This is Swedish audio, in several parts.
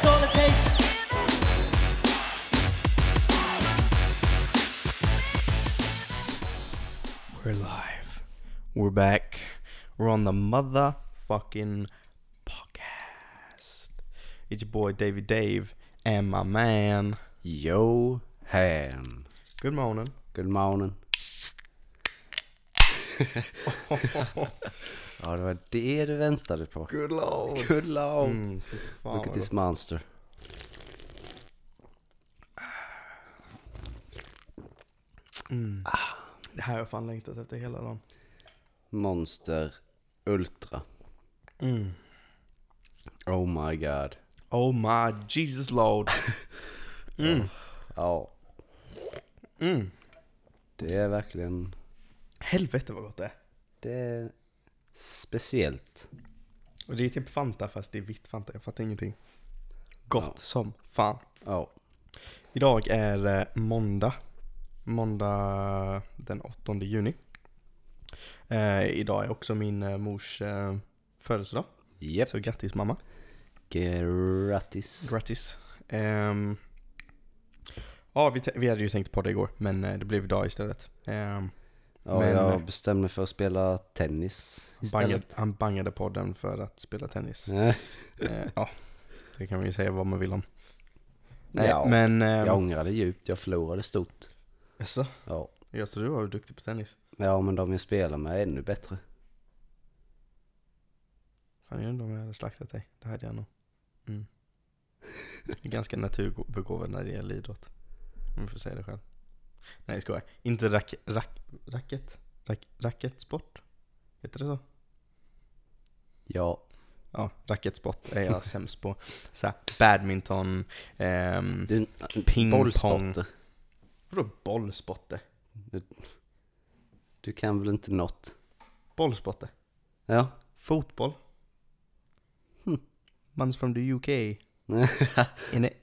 that's all it takes. We're live. We're back. We're on the motherfucking podcast. It's your boy Davy Dave and my man. Johan. Good morning. Good morning. ja, det var det du väntade på. Good lord. Good lord. Mm, Look at this monster. Mm. Det här har jag fan längtat efter hela dagen. Monster Ultra. Mm. Oh my god. Oh my Jesus Lord. Mm. Ja, Mm. det är verkligen... Helvete vad gott det är. Det är speciellt. Och det är typ Fanta fast det är vitt Fanta. Jag fattar ingenting. Gott Ja. som fan. Ja. Idag är eh, måndag. Måndag den 8 juni. Eh, idag är också min eh, mors eh, födelsedag. Japp. Så grattis mamma. Grattis. Grattis. Ehm, ja, vi, vi hade ju tänkt på det igår, men eh, det blev idag istället. Ehm, Ja, Men- jag bestämde mig för att spela tennis bangade, han bangade på den för att spela tennis. Eh, ja, det kan man ju säga vad man vill om. Nej, Ja, men... jag Eh, ångrade djupt. Jag förlorade stort. jaså? Ja. Jag så du var duktig på tennis. Ja, men de jag spelar med är ännu bättre. Fan, jag undrar om jag hade slaktat dig. Det hade jag nog. Mm. Ganska naturbegåvad när det gäller idrott. Om jag får säga det själv. Nej, jag skojar. Inte rack, rack, racket? Rack, racketsport? Heter det så? Ja, Ja, racketsport är jag sämst på. Så här, badminton, ehm, du, Pingpong. bollsporter. vadå bollsporter? Du kan väl inte något? Bollsporter? Ja. Fotboll? Hmm. Man's from the UK. In it.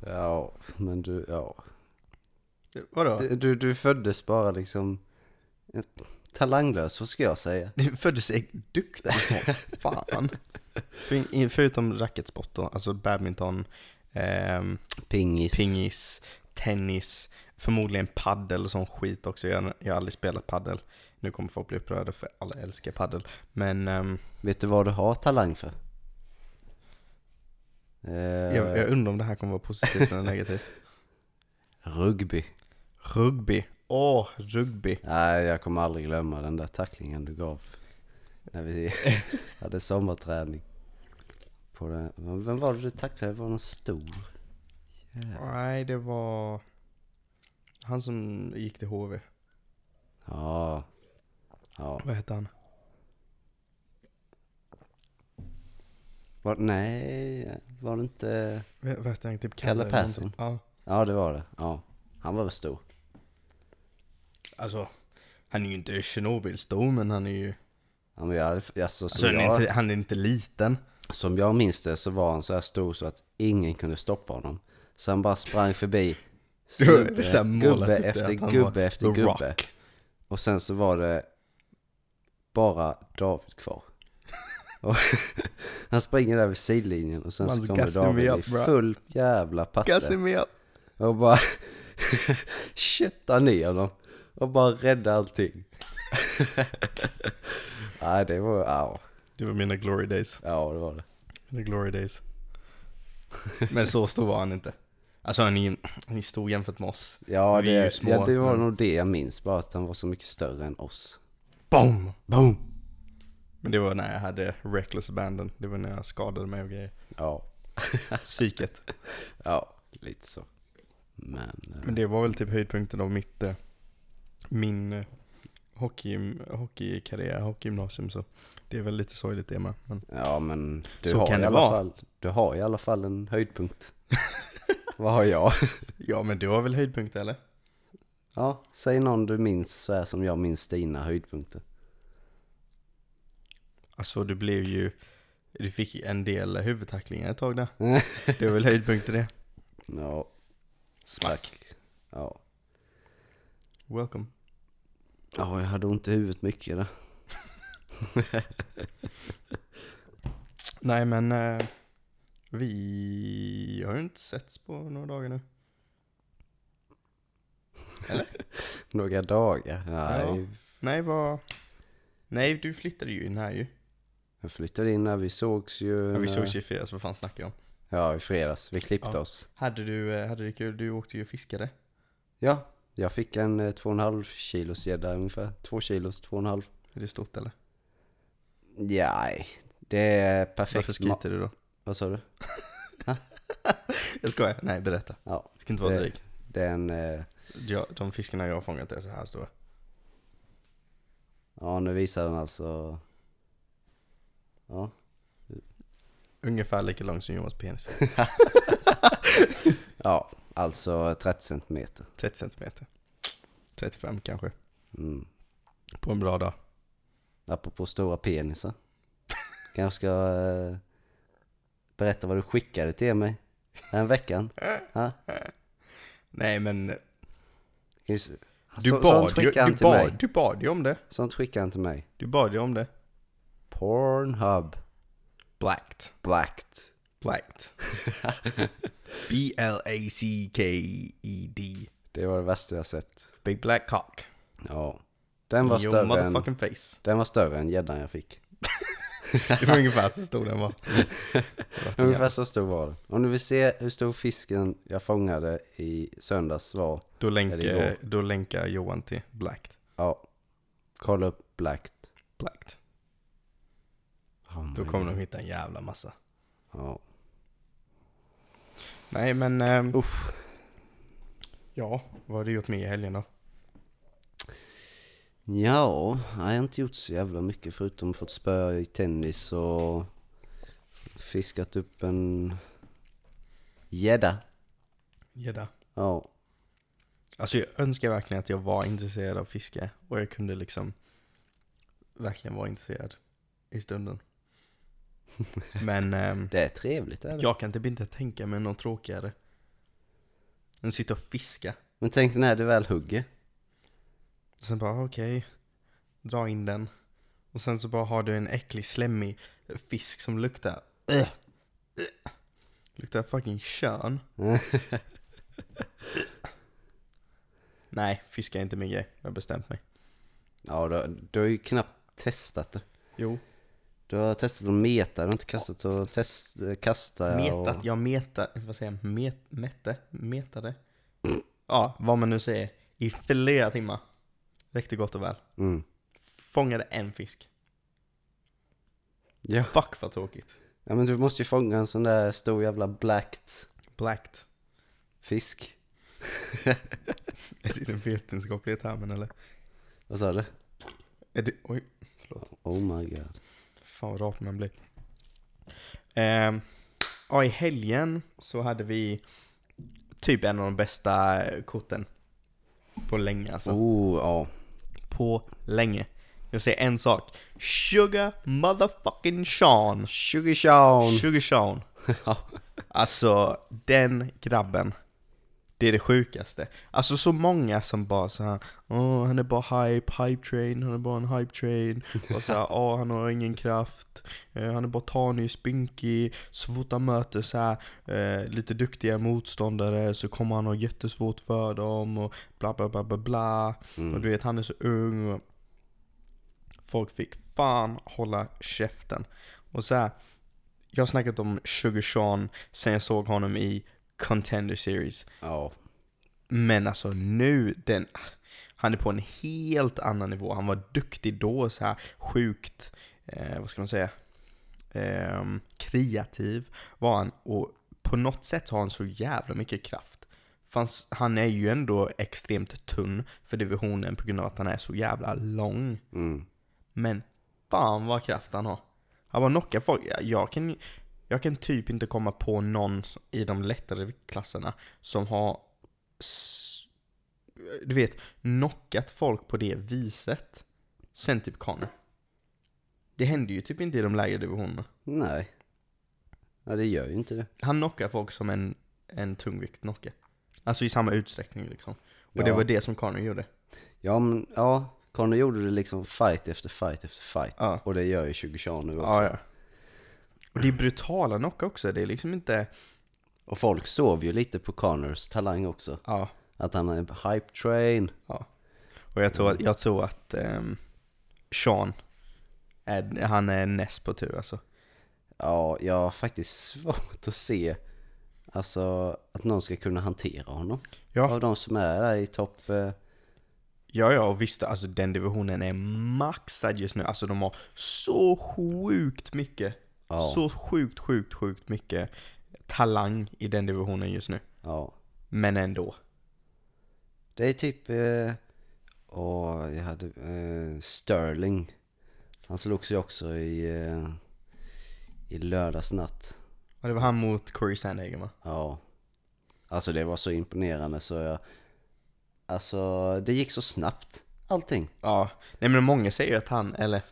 ja, men du, ja. Vadå? Du, du, du föddes bara liksom eh, talanglös, vad ska jag säga? Du föddes duktig som fan. För, förutom racketsport då, alltså badminton, ehm, Pingis. pingis, tennis, förmodligen paddel och sån skit också. Jag, jag har aldrig spelat paddel. Nu kommer folk bli upprörda för alla älskar paddel. Men ehm, Vet du vad du har talang för? Eh, jag, jag undrar om det här kommer vara positivt eller negativt. Rugby. Rugby. Åh, rugby. Nej, jag kommer aldrig glömma den där tacklingen du gav. När vi hade sommarträning. På det. Vem var det du tacklade? Det var någon stor. Nej, det var han som gick till HV. Ja. Ja. Vad hette han? Var, nej, var det inte... Vad vad hette han? Typ Kalle eller Persson. Ja. Ja, det var det. Ja. Han var väl stor. Alltså, han är ju inte Tjernobyl-stor, men han är ju... Ja, men jag, alltså, Alltså, han, är jag, inte, han är inte liten. som jag minns det så var han så här stor så att ingen kunde stoppa honom. Så han bara sprang förbi snubbe, gubbe efter gubbe efter gubbe. Rock. Och sen så var det bara David kvar. Han springer där vid sidlinjen och sen Man så kommer David up, i bro. full jävla patte. Och bara köttar ner honom. Och bara räddar allting. Nej det var, ja, Det var mina glory days. ja det var det. Mina glory days. Men så stor var han inte. Alltså han är ju han är stor jämfört med oss. Ja Vi är ju det, små, ja, det var men- nog det jag minns, bara att han var så mycket större än oss. Boom! Boom! Men det var när jag hade reckless abandon. Det var när jag skadade mig och grejer. Ja, Psyket. ja, lite så. Men, eh, Men det var väl typ höjdpunkten av mitt, eh, min eh, hockey, hockeykarriär, hockeygymnasium så. Det är väl lite sorgligt det med. Men ja men du Så har kan i alla vara. fall, du har i alla fall en höjdpunkt. Vad har jag? ja men du har väl höjdpunkt eller? Ja, säg någon du minns så här som jag minns dina höjdpunkter. Alltså du blev ju, du fick en del huvudtacklingar ett tag där. Det var väl höjdpunkter det. Ja, Smack. ja. Welcome. Ja, jag hade ont i huvudet mycket där. Nej men, eh, Vi har ju inte setts på några dagar nu. Några dagar? Nej, Ja. Nej, vad... Nej, du flyttade ju in här ju. jag flyttade in här, vi sågs ju. Ja, vi sågs ju i fredags, vad fan snackar jag om? Ja, i fredags. Vi klippte Ja. oss. Hade du, eh, hade du kul? Du åkte ju och fiskade. Ja, jag fick en eh, två och en halv kilos gädda ungefär. Två kilos, två och en halv. Är det stort eller? Ja, nej, det är perfekt. Varför skryter du då? Vad sa du? Jag skojar. Nej, berätta. Ja, Jag ska inte vara Det- dryg. det är en... Eh, Ja, de fiskarna jag har fångat är så här stora. ja, nu visar den alltså... Ja, Ungefär lika lång som Johans penis. ja alltså 30 centimeter. 30 centimeter. 35 kanske. Mm. På en bra dag. Apropå stora penisar. Kanske ska eh, berätta vad du skickade till mig en veckan. Ha? Nej men, du så, bad, ju, du, mig. bad, du bad ju om det. Sånt skickade han till mig. Du bad ju om det. Pornhub. Blacked. Blacked. Blacked. B-L-A-C-K-E-D. Det var det värsta jag sett. Big black cock. Ja. Den var your större än, motherfucking face. den var större än gäddan jag fick. Det var ungefär så stor den var. Ungefär så stor var den. Om du vill se hur stor fisken jag fångade i söndags var, Då, länkar, då länkar Johan till Blacked. ja, kolla upp Blacked. Blacked. Oh Då kommer God. de hitta en jävla massa. Ja. Nej men, um, Usch. ja, vad har du gjort med i helgen då? Ja, jag har inte gjort så jävla mycket förutom fått spöa i tennis och fiskat upp en gädda. Gädda. Ja, Alltså jag önskar verkligen att jag var intresserad av fiske och jag kunde liksom verkligen vara intresserad i stunden. Men ehm, det är trevligt är det. jag kan typ inte tänka mig något tråkigare än att sitta och fiska. Men tänk när du väl hugger. Och sen bara okej, dra in den. Och sen så bara har du en äcklig slemmig fisk som luktar äh, äh, Luktar fucking kön. Nej, fiska är inte min grej. Jag har bestämt mig. Ja, du, du har ju knappt testat det. Jo, Du har testat att meta, du har inte kastat och test, kasta metat. och... Jag meta, vad säger jag? Met, mätte? Metade? Ja, vad man nu säger. I flera timmar. Räckte gott och väl. Mm. Fångade en fisk. Ja. Fuck vad tråkigt. ja, men du måste ju fånga en sån där stor jävla blacked Blacked. fisk. Är det den vetenskapliga termen eller? Vad sa du? Är det, oj, Oh my god. Fan vad rap man blir. Ehm, ja, i helgen så hade vi typ en av de bästa korten på länge alltså. Oh, ja. På länge. Jag säger en sak. Sugar motherfucking Sean. Sugar Sean. Sugar Sean. Alltså, den grabben. Det är det sjukaste. Alltså så många som bara så här, åh han är bara hype, hype train, han är bara en hype train. Och så här, åh han har ingen kraft, eh, han är bara tanig, spinkig. Så fort han möter så här, eh, lite duktiga motståndare så kommer han ha jättesvårt för dem och bla bla bla bla bla. Och du vet han är så ung folk fick fan hålla käften. Och så här, jag har snackat om Sugar Sean sen jag såg honom i Contender Series. Ja. Men alltså nu, den, han är på en helt annan nivå. Han var duktig då, så här sjukt, eh, vad ska man säga, Ehm, kreativ var han. Och på något sätt har han så jävla mycket kraft. Fast han är ju ändå extremt tunn för divisionen på grund av att han är så jävla lång. Mm. Men fan vad kraft han har. Han bara knockar folk. Jag- Jag kan, jag kan typ inte komma på någon i de lättare viktklasserna som har du vet, knockat folk på det viset. Sen typ Connor. Det händer ju typ inte i de lägre divisionerna. Nej. Ja, det gör ju inte det. Han knockar folk som en, en tungvikt knockar. Alltså i samma utsträckning liksom. Och det Ja. var det som Connor gjorde. Ja, men ja. Connor gjorde det liksom fight efter fight efter fight. Ja. Och det gör ju 20 Sean nu också. Ja, ja. Och det är brutala knock också, det är liksom inte, Och folk sov ju lite på Connors talang också. ja. Att han är hype train. Och jag tror att, jag tror att ehm, Sean, är, han är näst på tur alltså. Ja, jag har faktiskt svårt att se alltså att någon ska kunna hantera honom. Ja. Av de som är där i topp. Eh, Ja, ja, och visst, alltså den divisionen är maxad just nu. Alltså de har så sjukt mycket, ja, så sjukt, sjukt, sjukt mycket talang i den divisionen just nu. ja. Men ändå. Det är typ, eh, och jag hade eh, Sterling. Han slogs ju också i, eh, i lördags natt. Och det var han mot Corey Sandhagen va? Ja. Alltså det var så imponerande så jag, alltså det gick så snabbt allting. Ja, nej men många säger att han, eller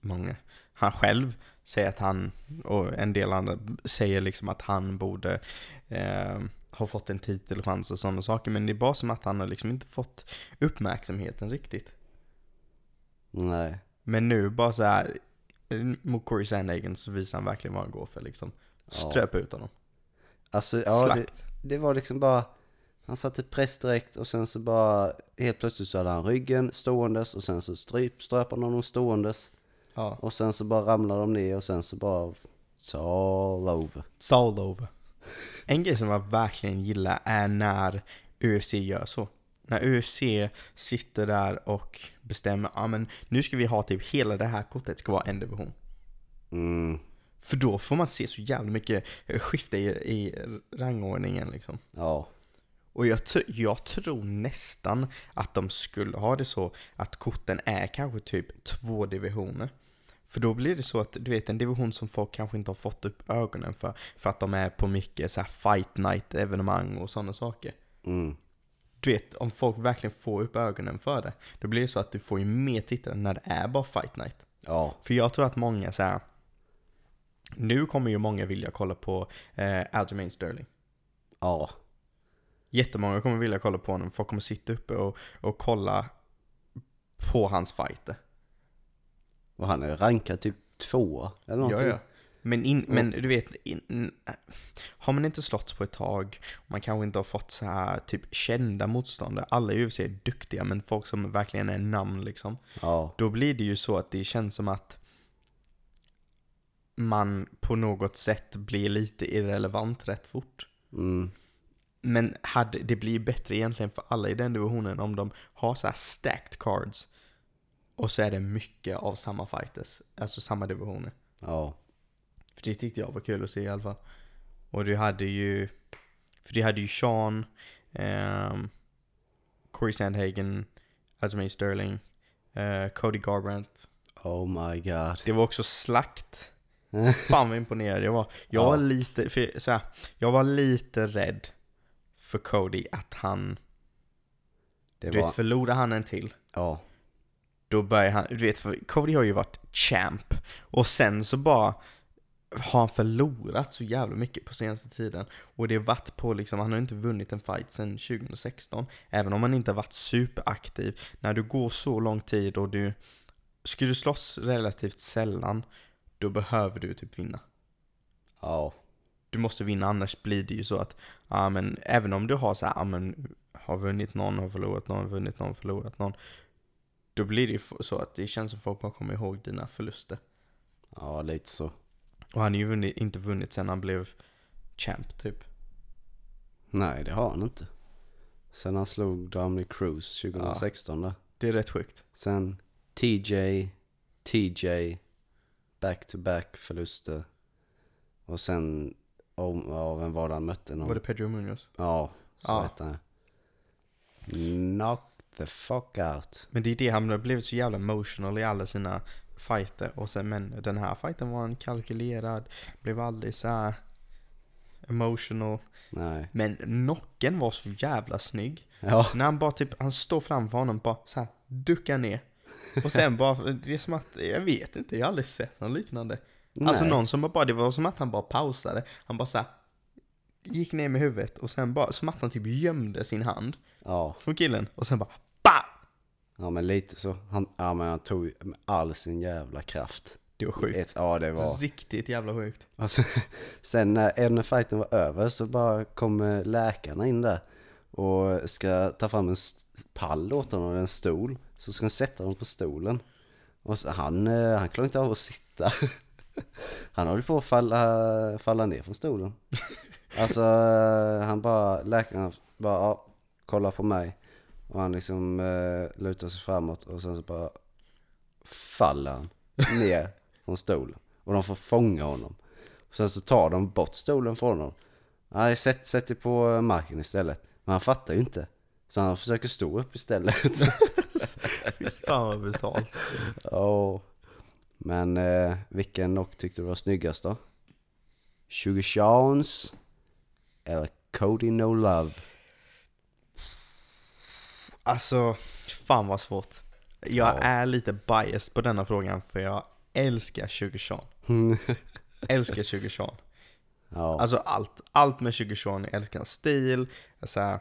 många, han själv säger att han, och en del andra säger liksom att han borde eh, ha fått en titelchans och sådana saker. Men det är bara som att han har liksom inte fått uppmärksamheten riktigt. Nej. Men nu bara så här eh, mot Corey Sandhagen så visar han verkligen vad han går för liksom. Ströp ut honom. Alltså ja, det, det var liksom bara, han satte press direkt och sen så bara, helt plötsligt så hade han ryggen ståendes och sen så stryp, ströp han honom ståendes. Ja. Och sen så bara ramlade de ner och sen så bara, it's all over. It's all over. En grej som jag verkligen gillar är när UFC gör så. När UFC sitter där och bestämmer, ja men nu ska vi ha typ hela det här kortet ska vara en division. Mm, För då får man se så jävla mycket skifte i, i rangordningen liksom. ja. Och jag, tr- jag tror nästan att de skulle ha det så att korten är kanske typ två divisioner. För då blir det så att, du vet en division som folk kanske inte har fått upp ögonen för, för att de är på mycket så här fight night evenemang och sådana saker. Mm, Du vet, om folk verkligen får upp ögonen för det, då blir det så att du får ju mer tittare när det är bara fight night. ja. För jag tror att många så här. Nu kommer ju många vilja kolla på eh, Aljamain Sterling. Ja. Jättemånga kommer vilja kolla på honom. Folk kommer sitta uppe och, och kolla på hans fighter. Och han är rankad typ tvåa eller Ja, någonting. ja. Men, in, men du vet, in, in, har man inte slått på ett tag, man kanske inte har fått så här typ kända motståndare. Alla i UFC är duktiga, men folk som verkligen är namn liksom. Ja. Då blir det ju så att det känns som att man på något sätt blir lite irrelevant rätt fort. Mm, Men hade, det blir bättre egentligen för alla i den divisionen om de har så här stacked cards. Och så är det mycket av samma fighters, alltså samma divisioner. ja. För det tyckte jag var kul att se i alla fall. Och du hade ju, för du hade ju Sean, ehm, Corey Sandhagen, Aljamain Sterling, eh, Cody Garbrandt. Oh my god. Det var också slakt. Fan vad imponerad jag var. Jag Ja. var lite, för, så här, jag var lite rädd för Cody att han, Det du var, vet förlorar han en till, ja. Då börjar han, du vet för Cody har ju varit champ. Och sen så bara har han förlorat så jävla mycket på senaste tiden. Och det har varit på liksom, han har inte vunnit en fight sedan 2016. Även om han inte har varit superaktiv. När du går så lång tid och du, skulle du slåss relativt sällan, då behöver du typ vinna. Ja. Du måste vinna annars blir det ju så att, ja men även om du har så här, ja men har vunnit någon, har förlorat någon, vunnit någon, förlorat någon. Då blir det ju så att det känns som folk bara kommer ihåg dina förluster. Ja, lite så. Och han har ju vunnit, inte vunnit sen han blev champ typ. Nej, det har han inte. Sen han slog Dominic Cruz 2016 där. Det är rätt sjukt. Sen TJ, TJ, back to back förluster. Och sen, om, ja, vem var det han mötte? Någon? Var det Pedro Munoz? Ja, så Ja. hette han. Knock the fuck out. Men det är det, han har blivit så jävla emotional i alla sina fighter. Och sen, men den här fighten var han kalkylerad, blev aldrig så här emotional. Nej. Men knocken var så jävla snygg. Ja, När han bara typ, han står framför honom bara så här duckar ner. Och sen bara, det är som att, jag vet inte, jag har aldrig sett något liknande. Alltså nej. någon som bara, det var som att han bara pausade. Han bara så här, gick ner med huvudet och sen bara, som att han typ gömde sin hand Ja, från killen. Och sen bara, BA! Ja men lite så. Han, ja men han tog med all sin jävla kraft. Det var sjukt. Ett, ja, det var... Riktigt jävla sjukt. Alltså, sen när en fighten var över så bara kommer läkarna in där och ska ta fram en pall åt honom, en stol. Så ska de sätta honom på stolen. Och så, han, eh, han klarar inte av att sitta. Han håller på att falla, falla ner från stolen. Alltså han bara, läkaren bara, ja, kolla på mig. Och han liksom eh, lutar sig framåt och sen så bara faller han ner från stolen. Och de får fånga honom. Och sen så tar de bort stolen från honom. Nej, sätt, sätt dig på marken istället. Men han fattar ju inte. Så han försöker stå upp istället. Fan vad brutalt. Ja. Men eh, vilken knock tyckte du var snyggast då? Sugar Seans eller Cody No Love? Alltså, fan vad svårt. Jag Ja. är lite biased på denna frågan för jag älskar Sugar Sean. Älskar Sugar Sean. ja. Alltså allt, allt med Sugar Sean. Jag älskar hans stil, så här,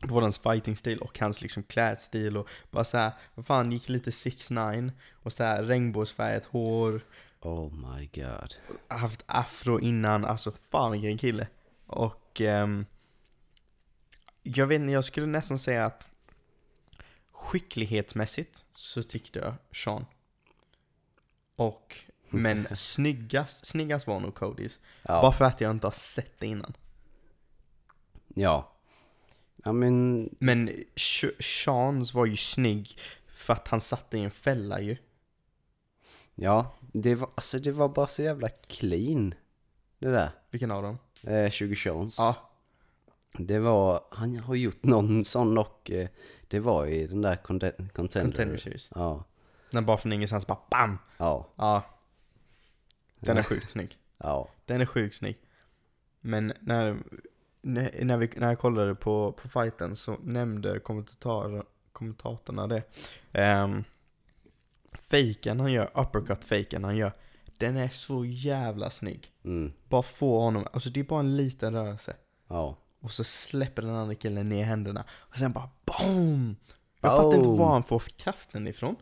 både hans fighting-stil och hans liksom klädstil och bara såhär, vad fan, gick lite 6 9 och såhär regnbågsfärgat hår, oh my god. haft afro innan, alltså fan vilken kille. Och ehm, jag vet inte, jag skulle nästan säga att skicklighetsmässigt så tyckte jag Sean. Och, men snyggast, snyggast var nog Codys. Ja. Bara för att jag inte har sett det innan. Ja. Ja men, Men Seans var ju snygg för att han satte i en fälla ju. ja. Det var, alltså det var bara så jävla clean. Det där. Vilken av dem? Eh, Sugar Seans. Ja, Det var, han har gjort någon sån knock. Eh, det var i den där conte- contender. Contender Series. Ja. När bara från ingenstans bara BAM! Ja. Ja. Den är sjukt snygg. Ja. Den är sjukt snygg. Men när, när, vi, när jag kollade på, på fighten så nämnde kommentator, kommentatorna det. Um, faken han gör, uppercut-faken han gör, den är så jävla snygg. Mm. Bara få honom, alltså det är bara en liten rörelse. Ja. Och så släpper den andra killen ner händerna. Och sen bara BOOM! Jag fattar inte var han får kraften ifrån.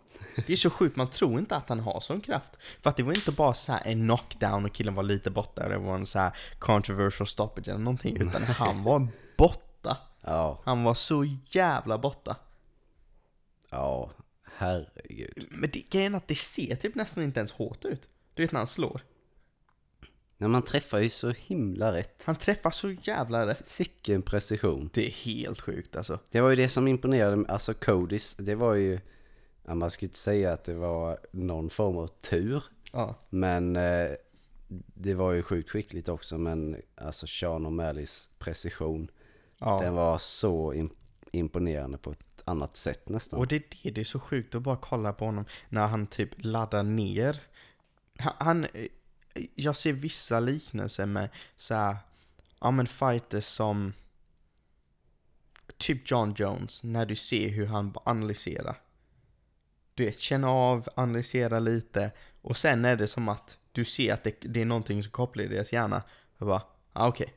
Det är så sjukt, man tror inte att han har sån kraft. För att det var inte bara så här en knockdown och killen var lite borta. Det var en så här controversial stoppage eller någonting. Utan han var borta. Ja. Han var så jävla borta. Ja. Herregud. Men det, grejen är att det ser typ nästan inte ens hårt ut. Du vet när han slår. Nej, man träffar ju så himla rätt. Han träffar så jävla rätt. Sicken precision. Det är helt sjukt alltså. Det var ju det som imponerade mig. Alltså Codys, det var ju... Ja, man skulle inte säga att det var någon form av tur. Ja. Men eh, det var ju sjukt skickligt också. Men alltså Sean O'Malleys precision. ja. Den var så im- imponerande på ett annat sätt nästan. Och det är det, det är så sjukt att bara kolla på honom när han typ laddar ner. Han, han jag ser vissa liknelser med så här, ja men fighters som typ John Jones, när du ser hur han analyserar. Du vet, känna av, analysera lite och sen är det som att du ser att det, det är någonting som kopplar i deras hjärna. Jag bara, ah, okej.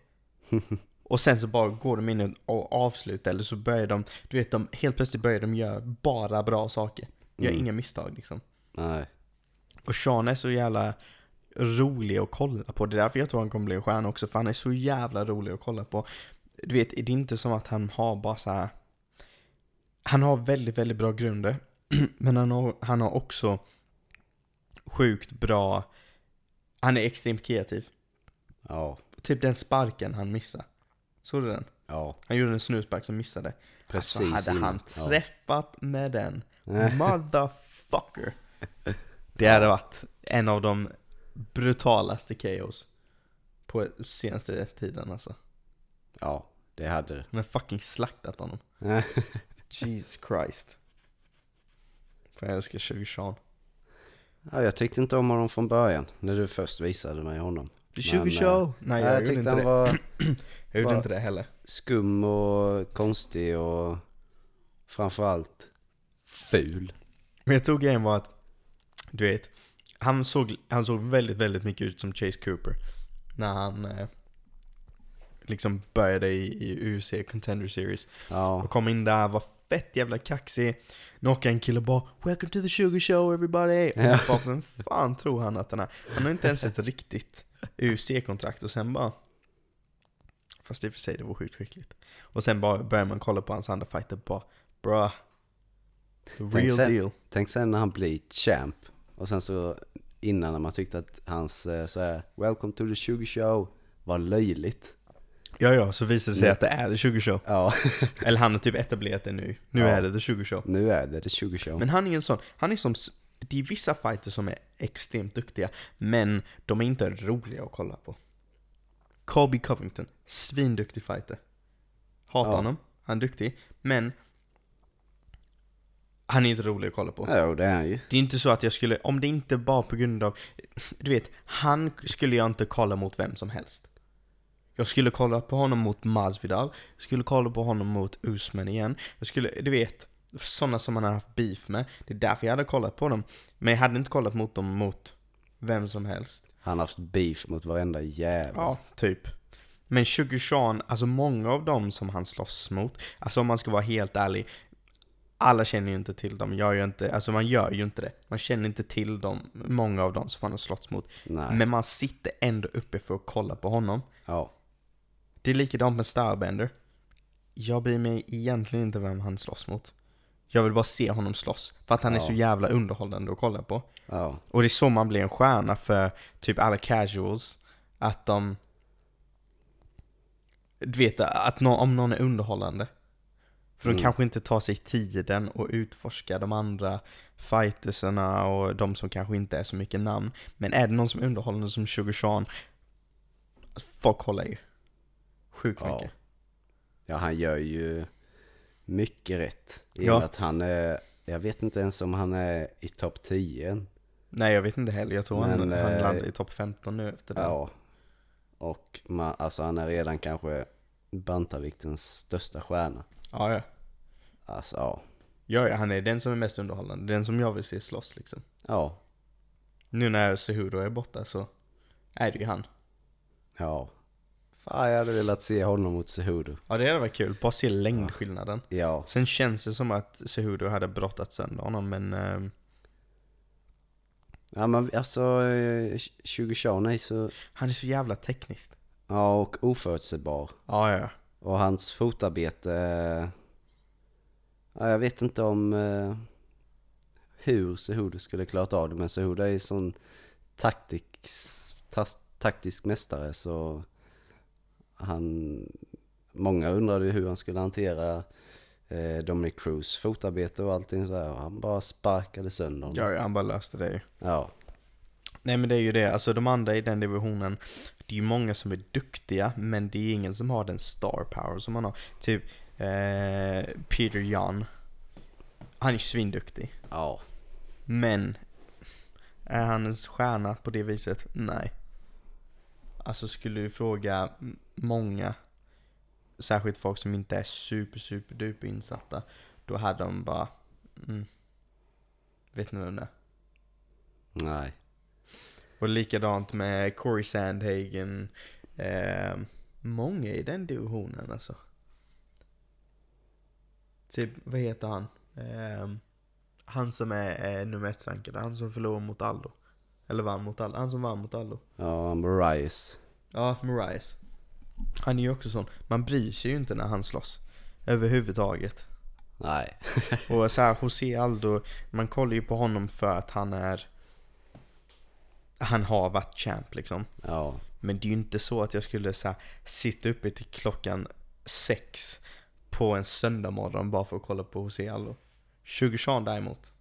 Och sen så bara går de in och avslutar eller så börjar de, du vet de, helt plötsligt börjar de göra bara bra saker. Gör Mm. inga misstag liksom. Nej. Och Sean är så jävla rolig att kolla på. Det är därför jag tror han kommer bli en stjärna också, för han är så jävla rolig att kolla på. Du vet, det är inte som att han har bara så här. Han har väldigt, väldigt bra grunder. Men han har, han har också sjukt bra... Han är extremt kreativ. Ja. Typ den sparken han missade. Såg du den? Ja. Han gjorde en snuspark som missade. Precis alltså hade han. Ja. träffat med den, motherfucker. Det hade varit en av de brutalaste KOs på senaste tiden alltså. Ja. Det hade det. Har fucking slaktat honom. Jesus Christ. För jag älskar 20 Sean. Ja, jag tyckte inte om honom från början. När du först visade mig honom. 20 Men, show! Nej jag, jag gjorde tyckte inte han det. var Jag gjorde inte det heller. skum och konstig och framförallt ful. Men jag tror grejen var att, du vet, han såg, han såg väldigt, väldigt mycket ut som Chase Cooper. När han eh, liksom började i, i UFC Contender Series. Ja, Och kom in där, var fett jävla kaxig. Knockar en kille och bara 'Welcome to the sugar show everybody' Och Ja. bara, vem fan tror han att han är? Han har inte ens ett riktigt UFC-kontrakt och sen bara Fast i och för sig, det var sjukt skickligt. Och sen bara börjar man kolla på hans andra fighter bara Bruh The Tänk real sen- deal Tänk sen när han blir champ. Och sen så innan när man tyckte att hans eh, så här, 'Welcome to the sugar show' var löjligt. Ja ja, så visar det sig Mm. att det är The Sugar Show. Ja, Eller han har typ etablerat det nu. Nu Ja. är det The Sugar Show. nu är det the sugar show. Men han är en sån, han är som, det är vissa fighters som är extremt duktiga, men de är inte roliga att kolla på. Colby Covington, svinduktig fighter. Hatar Ja. honom, han är duktig, men han är inte rolig att kolla på. Ja, det är han ju. Det är inte så att jag skulle, om det inte var på grund av, du vet, han skulle jag inte kolla mot vem som helst. Jag skulle kolla på honom mot Masvidal, jag skulle kolla på honom mot Usman igen. Jag skulle, du vet, sådana som han har haft beef med. Det är därför jag hade kollat på dem. Men jag hade inte kollat mot dem mot vem som helst. Han har haft beef mot varenda jävel. Ja, typ. Men Sugar Sean, alltså många av dem som han slåss mot, alltså om man ska vara helt ärlig, alla känner ju inte till dem, jag gör inte, alltså man gör ju inte det. Man känner inte till dem, många av dem som han har slåss mot. Nej. Men man sitter ändå uppe för att kolla på honom. Ja. Det är likadant med Starbender. Jag bryr mig egentligen inte vem han slåss mot. Jag vill bara se honom slåss. För att han är Ja. så jävla underhållande att kolla på. Ja. Och det är så man blir en stjärna för typ alla casuals. Att de... Du vet, att nå- om någon är underhållande. För de Mm. kanske inte tar sig tiden och utforska de andra fightersarna och de som kanske inte är så mycket namn. Men är det någon som är underhållande som Sugar Sean, folk kollar ju. Sjukt Ja. mycket. Ja, han gör ju mycket rätt. I Ja. att han är, jag vet inte ens om han är i topp 10 än. Nej jag vet inte heller, jag tror han, Men, han eh, landade i topp 15 nu efter det. Ja. Och man, alltså han är redan kanske bantarviktens största stjärna. Ja, ja. Alltså ja. Ja, ja, han är den som är mest underhållande. Den som jag vill se slåss liksom. Ja. Nu när Cejudo är borta så är det ju han. Ja. Fan jag hade velat se honom mot Cejudo. Ja det hade varit kul, bara se längdskillnaden. Ja. Sen känns det som att Cejudo hade brottat sönder honom men... ehm, Ja men alltså, eh, 20 Sean är så, han är så jävla tekniskt. ja och oförutsägbar. Ja, ja. Och hans fotarbete, eh, ja, jag vet inte om eh, hur Cejudo skulle klarat av det. Men Cejudo är ju sån taktiks, tas, taktisk mästare så han, många undrade hur han skulle hantera eh, Dominic Cruz fotarbete och allting så här. Och Han bara sparkade sönder honom. Ja, han bara löste det ju. Ja. Nej men det är ju det, alltså de andra i den divisionen, det är ju många som är duktiga, men det är ingen som har den star power som han har. Typ eh, Peter Jan. Han är svinduktig. Ja. Men är han en stjärna på det viset? Nej. Alltså skulle du fråga många, särskilt folk som inte är super super duper insatta, då hade de bara, mm, vet ni vem det är? Nej. Och likadant med Corey Sandhagen, eh, många i den divisionen alltså. Typ, vad heter han? Eh, han som är eh, nummer ett rankad, han som förlorade mot Aldo. Eller vann mot Aldo, han som vann mot Aldo. Ja, Marias. Ja, Marias. Han är ju också sån, man bryr sig ju inte när han slåss. Överhuvudtaget. Nej. Och så här, José Aldo, man kollar ju på honom för att han är Han har varit champ liksom Ja. Men det är ju inte så att jag skulle så här, sitta uppe till klockan sex På en söndag morgon bara för att kolla på José Aldo 20 Sean däremot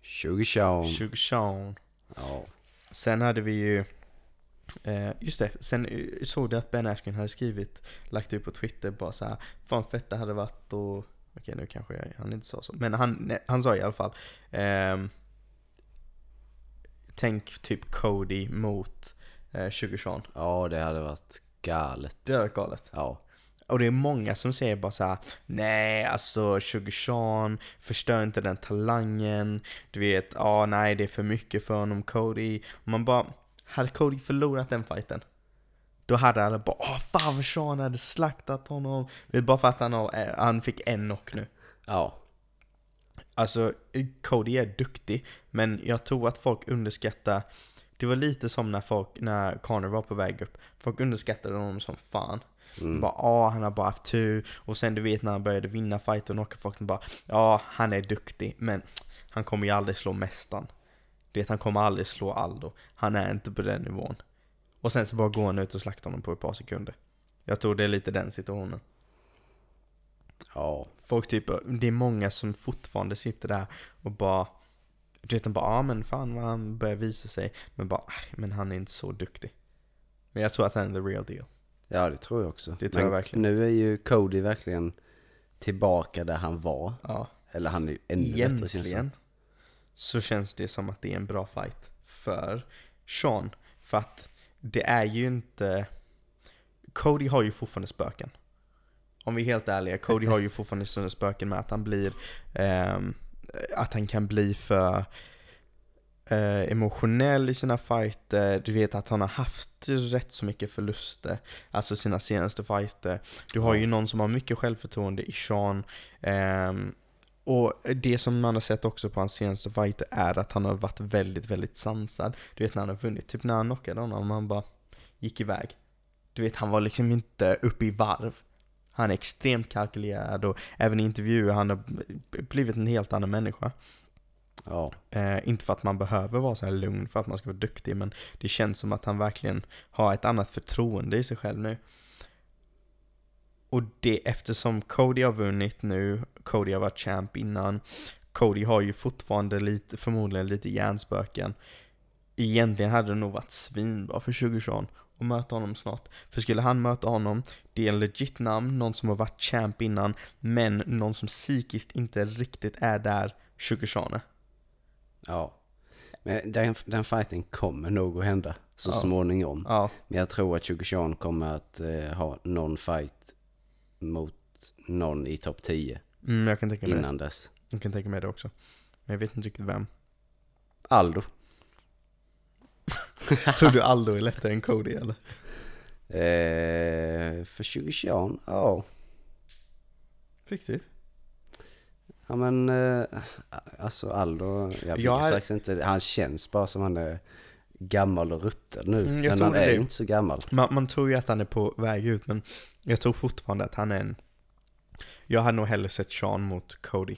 20 Sean. 20 Sean Ja. Sen hade vi ju eh, Just det, sen eh, såg du att Ben Askren hade skrivit Lagt ut på Twitter bara så här, Fan fett det hade varit och Okej nu kanske jag, han inte sa så Men han, nej, han sa i alla fall ehm, Tänk typ Cody mot eh, 20 Sean Ja, det hade varit galet. Det hade varit galet Ja. Och det är många som säger bara så här: Nej alltså 20 Sean Förstör inte den talangen Du vet, ja nej det är för mycket för honom Cody Och man bara Hade Cody förlorat den fighten Då hade alla bara Åh fan vad Sean hade slaktat honom Det är bara för att han, har, eh, han fick en knock nu Ja. Alltså, Cody är duktig, men jag tror att folk underskattar Det var lite som när folk, när Connor var på väg upp. Folk underskattade honom som fan. Mm. Bara ja, han har bara haft tur. Och sen du vet när han började vinna fighter och folk bara Ja, han är duktig, men han kommer ju aldrig slå mästaren. Det han kommer aldrig slå Aldo. Han är inte på den nivån. Och sen så bara går han ut och slaktar honom på ett par sekunder. Jag tror det är lite den situationen Ja. Folk typ, det är många som fortfarande sitter där och bara Du vet, de bara ja men fan vad han börjar visa sig Men bara, "Aj, men han är inte så duktig Men jag tror att han är the real deal Ja, det tror jag också. Det tror jag Men verkligen. Nu är ju Cody verkligen tillbaka där han var. Ja, Eller han är ju ännu bättre känns det egentligen Så känns det som att det är en bra fight för Sean För att det är ju inte Cody har ju fortfarande spöken Om vi är helt ärliga, Cody har ju fortfarande sina spöken med att han blir ehm, Att han kan bli för eh, emotionell i sina fighter Du vet att han har haft rätt så mycket förluster Alltså sina senaste fighter Du har ju någon som har mycket självförtroende i Sean ehm, och det som man har sett också på hans senaste fighter är att han har varit väldigt, väldigt sansad. Du vet när han har vunnit, typ när han knockade honom, han bara gick iväg. Du vet, han var liksom inte uppe i varv. Han är extremt kalkylerad och även i intervjuer, han har blivit en helt annan människa. Ja. Eh, inte för att man behöver vara så här lugn för att man ska vara duktig, men det känns som att han verkligen har ett annat förtroende i sig själv nu. Och det eftersom Cody har vunnit nu, Cody har varit champ innan, Cody har ju fortfarande lite, förmodligen lite hjärnspöken. Egentligen hade det nog varit svinbra för 20 att möta honom snart. För skulle han möta honom, det är en legit namn, någon som har varit champ innan, men någon som psykiskt inte riktigt är där 20 Ja. Men den, den fighten kommer nog att hända så Ja. småningom. Ja, Men jag tror att Chukoshan kommer att eh, ha någon fight mot någon i topp 10 mm, jag kan tänka mig det. innan dess. Jag kan tänka mig det också. Men jag vet inte riktigt vem. Aldo. Tror du Aldo är lättare än Cody eller? Eh, för Chukoshan, ja. Riktigt? Ja men, eh, alltså Aldo, jag vet Jag är- faktiskt inte. Han känns bara som han är gammal och rutten nu. Mm, men han det är ju inte så gammal. Man, man tror ju att han är på väg ut men jag tror fortfarande att han är en... Jag hade nog hellre sett Sean mot Cody.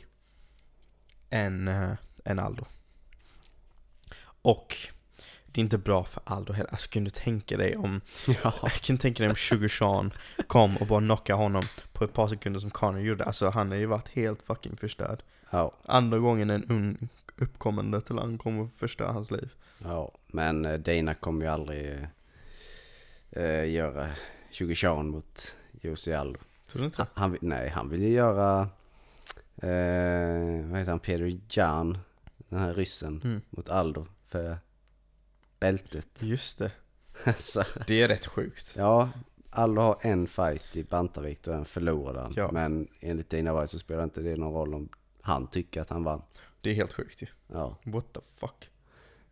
Än, uh, än Aldo. Och det är inte bra för Aldo heller. Alltså kan du tänka dig om... Ja. Jag kan tänka dig om 20 Sean kom och bara knockade honom på ett par sekunder som Connor gjorde. Alltså han har ju varit helt fucking förstörd. Ja, Andra gången en ung uppkommande talang kommer att förstöra hans liv. ja. Men eh, Dana kommer ju aldrig eh, göra Chukoshan mot Jussi Aldo. Tror du inte Han, nej, han vill ju göra, eh, vad heter han, Peter Jan, den här ryssen, Mm. mot Aldo för bältet. Just det. Alltså, Det är rätt sjukt. ja, Aldo har en fight i bantarvikt och en förlorade han. Ja. Men enligt Dana White så spelar inte det någon roll om han tycker att han vann. Det är helt sjukt ju. Ja, What the fuck.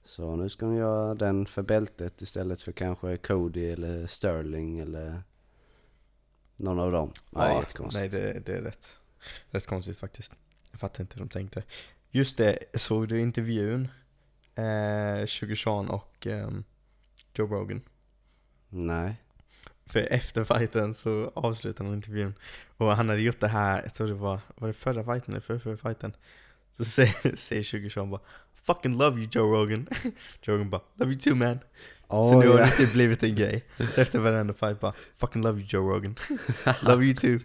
så nu ska de göra den för bältet istället för kanske Cody eller Sterling eller någon av dem. Ja, det är jättekonstigt. Nej, det, det är rätt, rätt konstigt faktiskt. Jag fattar inte hur de tänkte. Just det, såg du intervjun? Eh, Sugar Sean och ehm, Joe Rogan. Nej. För efter fighten så avslutade han intervjun. Och han hade gjort det här, jag tror det var, var det förra fighten eller förra, förra fighten? Så säger, säger Sugar Sean bara Fucking love you Joe Rogan. Joe Rogan bara Love you too man. så Åh, nu har det typ blivit en grej. Så efter varenda fight bara Fucking love you Joe Rogan. love you too.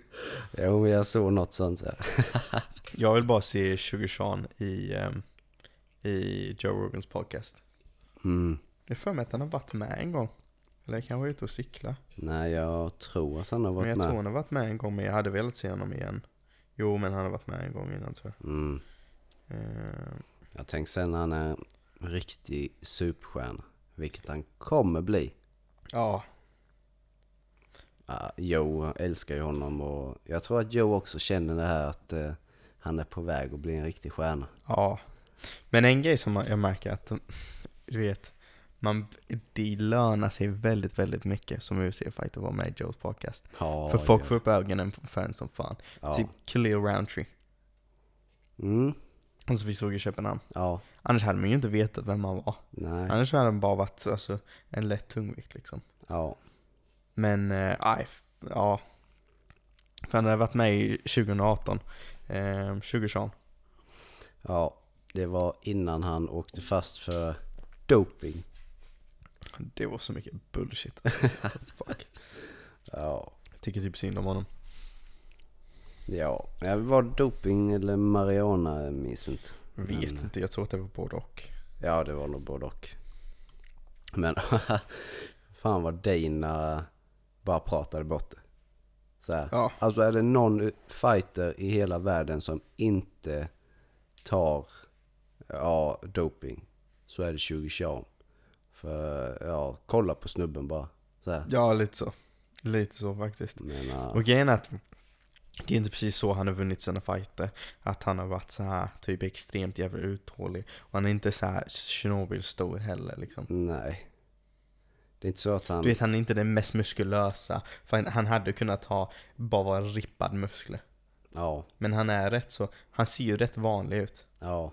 Jo, jag såg något sånt så. Jag vill bara se Sugar Sean i, ehm, i Joe Rogans podcast. Mm. Jag för mig att han har varit med en gång. Eller kanske var ute och cykla. Nej, jag tror att han har Men varit jag med. tror han har varit med en gång, men jag hade velat se honom igen. Jo, men han har varit med en gång innan tror Mm. jag. Ehm, Jag tänker sen när han är en riktig superstjärna, vilket han kommer bli. ja, Uh, Joe älskar ju honom och jag tror att Joe också känner det här att eh, han är på väg att bli en riktig stjärna. ja. Men en grej som jag märker att, du vet, man, det lönar sig väldigt, väldigt mycket som UFC-fighter att vara med i Joes podcast. Ja, för folk ja. får upp ögonen för en som fan. Ja. Typ Khalil Roundtree. Mm. Alltså vi såg i Köpenhamn. Ja. Annars hade man ju inte vetat vem han var. Nej. Annars hade han bara varit alltså, en lätt tungvikt liksom. Ja. Men, eh, aj, f- ja. För han hade varit med i 2018. Eh, 2020. Ja. Det var innan han åkte fast för doping. Det var så mycket bullshit. Fuck. Ja. Jag tycker typ synd om honom. Ja. ja var det doping eller marijuana? Jag minns inte. Vet Men- inte, jag tror att det var både och. Ja, det var nog både och. Men fan vad Dana bara pratade bort det. Så här. Ja. Alltså är det någon fighter i hela världen som inte tar ja, doping så är det 2020. För ja, kolla på snubben bara. Så här. Ja, lite så. Lite så faktiskt. Men, ja, Och grejen är att det är inte precis så han har vunnit sina fighter. Att han har varit så här typ extremt jävla uthållig. Och han är inte så här stor heller liksom. nej. Det är inte så att han... Du vet, han är inte den mest muskulösa. För han, han hade kunnat ha bara vara rippad muskler. Ja, Men han är rätt så, han ser ju rätt vanlig ut. ja.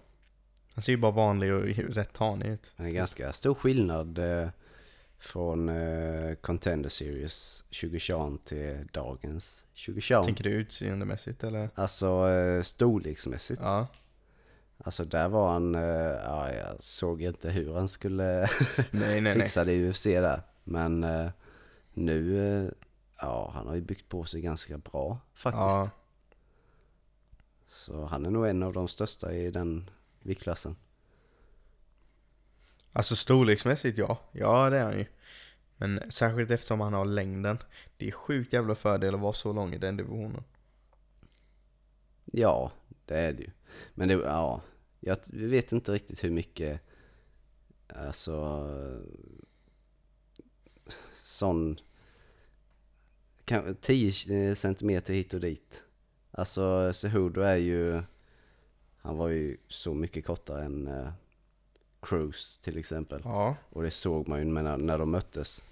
Han ser ju bara vanlig och rätt tanig ut. Det är ganska stor skillnad eh, från eh, Contender Series 2020 till dagens 2020. Tänker du utseendemässigt eller? Alltså eh, storleksmässigt. Ja. Alltså där var han, ja jag såg inte hur han skulle Nej, nej, nej. fixa det i UFC där. Men nu, ja han har ju byggt på sig ganska bra faktiskt. Ja. Så han är nog en av de största i den viktklassen. Alltså storleksmässigt ja, ja det är han ju. Men särskilt eftersom han har längden. Det är sjukt jävla fördel att vara så lång i den divisionen. Ja, det är det ju. Men det, ja, jag vet inte riktigt hur mycket, alltså, sån, kan, 10 centimeter hit och dit. Alltså Cejudo är ju, han var ju så mycket kortare än uh, Cruz till exempel. Ja. Och det såg man ju när, när de möttes.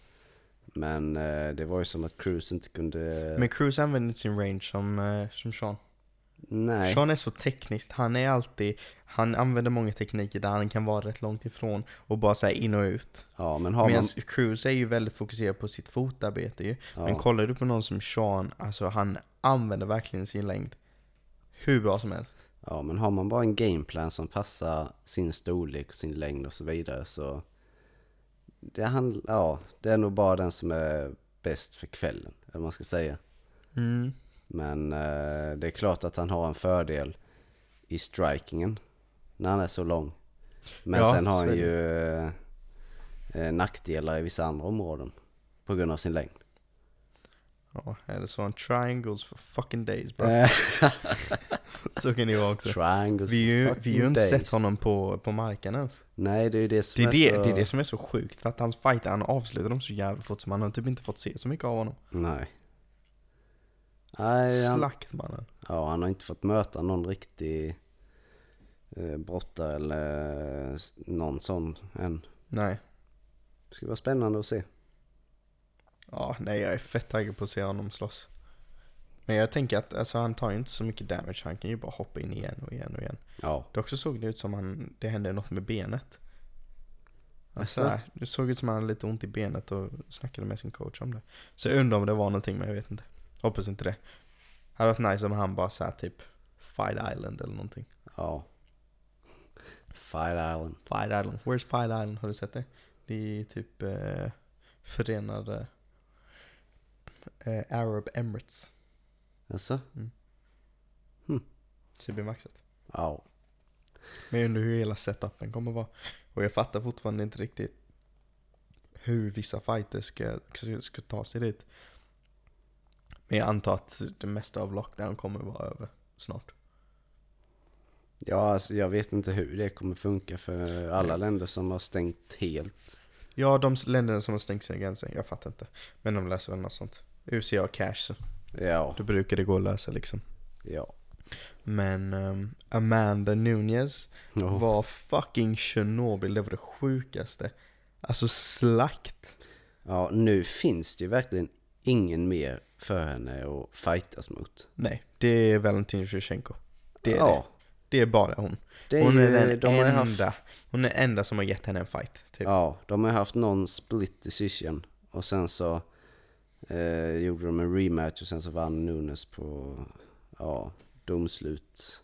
Men eh, det var ju som att Cruz inte kunde... Men Cruz använder inte sin range som, eh, som Sean. nej. Sean är så tekniskt, han är alltid, han använder många tekniker där han kan vara rätt långt ifrån och bara säga in och ut. Ja, men har Medan man... Cruz är ju väldigt fokuserad på sitt fotarbete ju. Ja. Men kollar du på någon som Sean, alltså han använder verkligen sin längd hur bra som helst. Ja, men har man bara en gameplan som passar sin storlek och sin längd och så vidare så... Det, han, ja, det är nog bara den som är bäst för kvällen, eller vad man ska säga. Mm. Men eh, det är klart att han har en fördel i strikingen när han är så lång. Men Ja, sen har han ju eh, eh, nackdelar i vissa andra områden på grund av sin längd. Ja, eller så han triangles for fucking days bro. Eh, Så kan det ju vara också. Triangles Vi ju, for vi har ju inte days. sett honom på, på marken ens. Nej, det är ju det som Det är är, det, så... det är det som är så sjukt, för att hans fighter, han avslutar dem så jävla fort så man har typ inte fått se så mycket av honom. Nej. Nej, han, Slakt mannen. ja, han har inte fått möta någon riktig eh, brottare eller någon sån än. Nej. Det ska vara spännande att se. Ja, nej jag är fett taggad på att se honom slåss. Men jag tänker att alltså, han tar ju inte så mycket damage, han kan ju bara hoppa in igen och igen och igen. Ja. Det också såg det ut som han, det hände något med benet. Alltså, det såg ut som han hade lite ont i benet och snackade med sin coach om det. Så jag undrar om det var någonting men jag vet inte. Hoppas inte det. Hade varit nice om han bara sa typ Fight Island eller någonting. Ja. Fight Island. Fight Island, where's Fight Island? Har du sett det? Det är typ eh, Förenade eh, Arab Emirates. Alltså? CB Maxet. Ja. Men jag undrar hur hela setupen kommer vara. Och jag fattar fortfarande inte riktigt hur vissa fighters ska, ska, ska ta sig dit. Men jag antar att det mesta av lockdown kommer vara över snart. Ja, alltså jag vet inte hur det kommer funka för alla länder som har stängt helt. Ja, de länderna som har stängt sina gränser, jag fattar inte. Men de löser väl något sånt. UFC har cash, så Ja. då brukar det gå att lösa liksom. Ja. Men ehm, Amanda Nunez Oh. var fucking Chernobyl, det var det sjukaste. Alltså slakt. Ja, nu finns det ju verkligen ingen mer för henne att fightas mot. Nej, det är Valentin Shevchenko. Det är ja. Det är bara hon. Det är Hon är ju, den de enda, haft, hon är den enda som har gett henne en fight. Typ. ja, de har haft någon split decision och sen så eh, gjorde de en rematch och sen så vann Nunes på, ja, domslut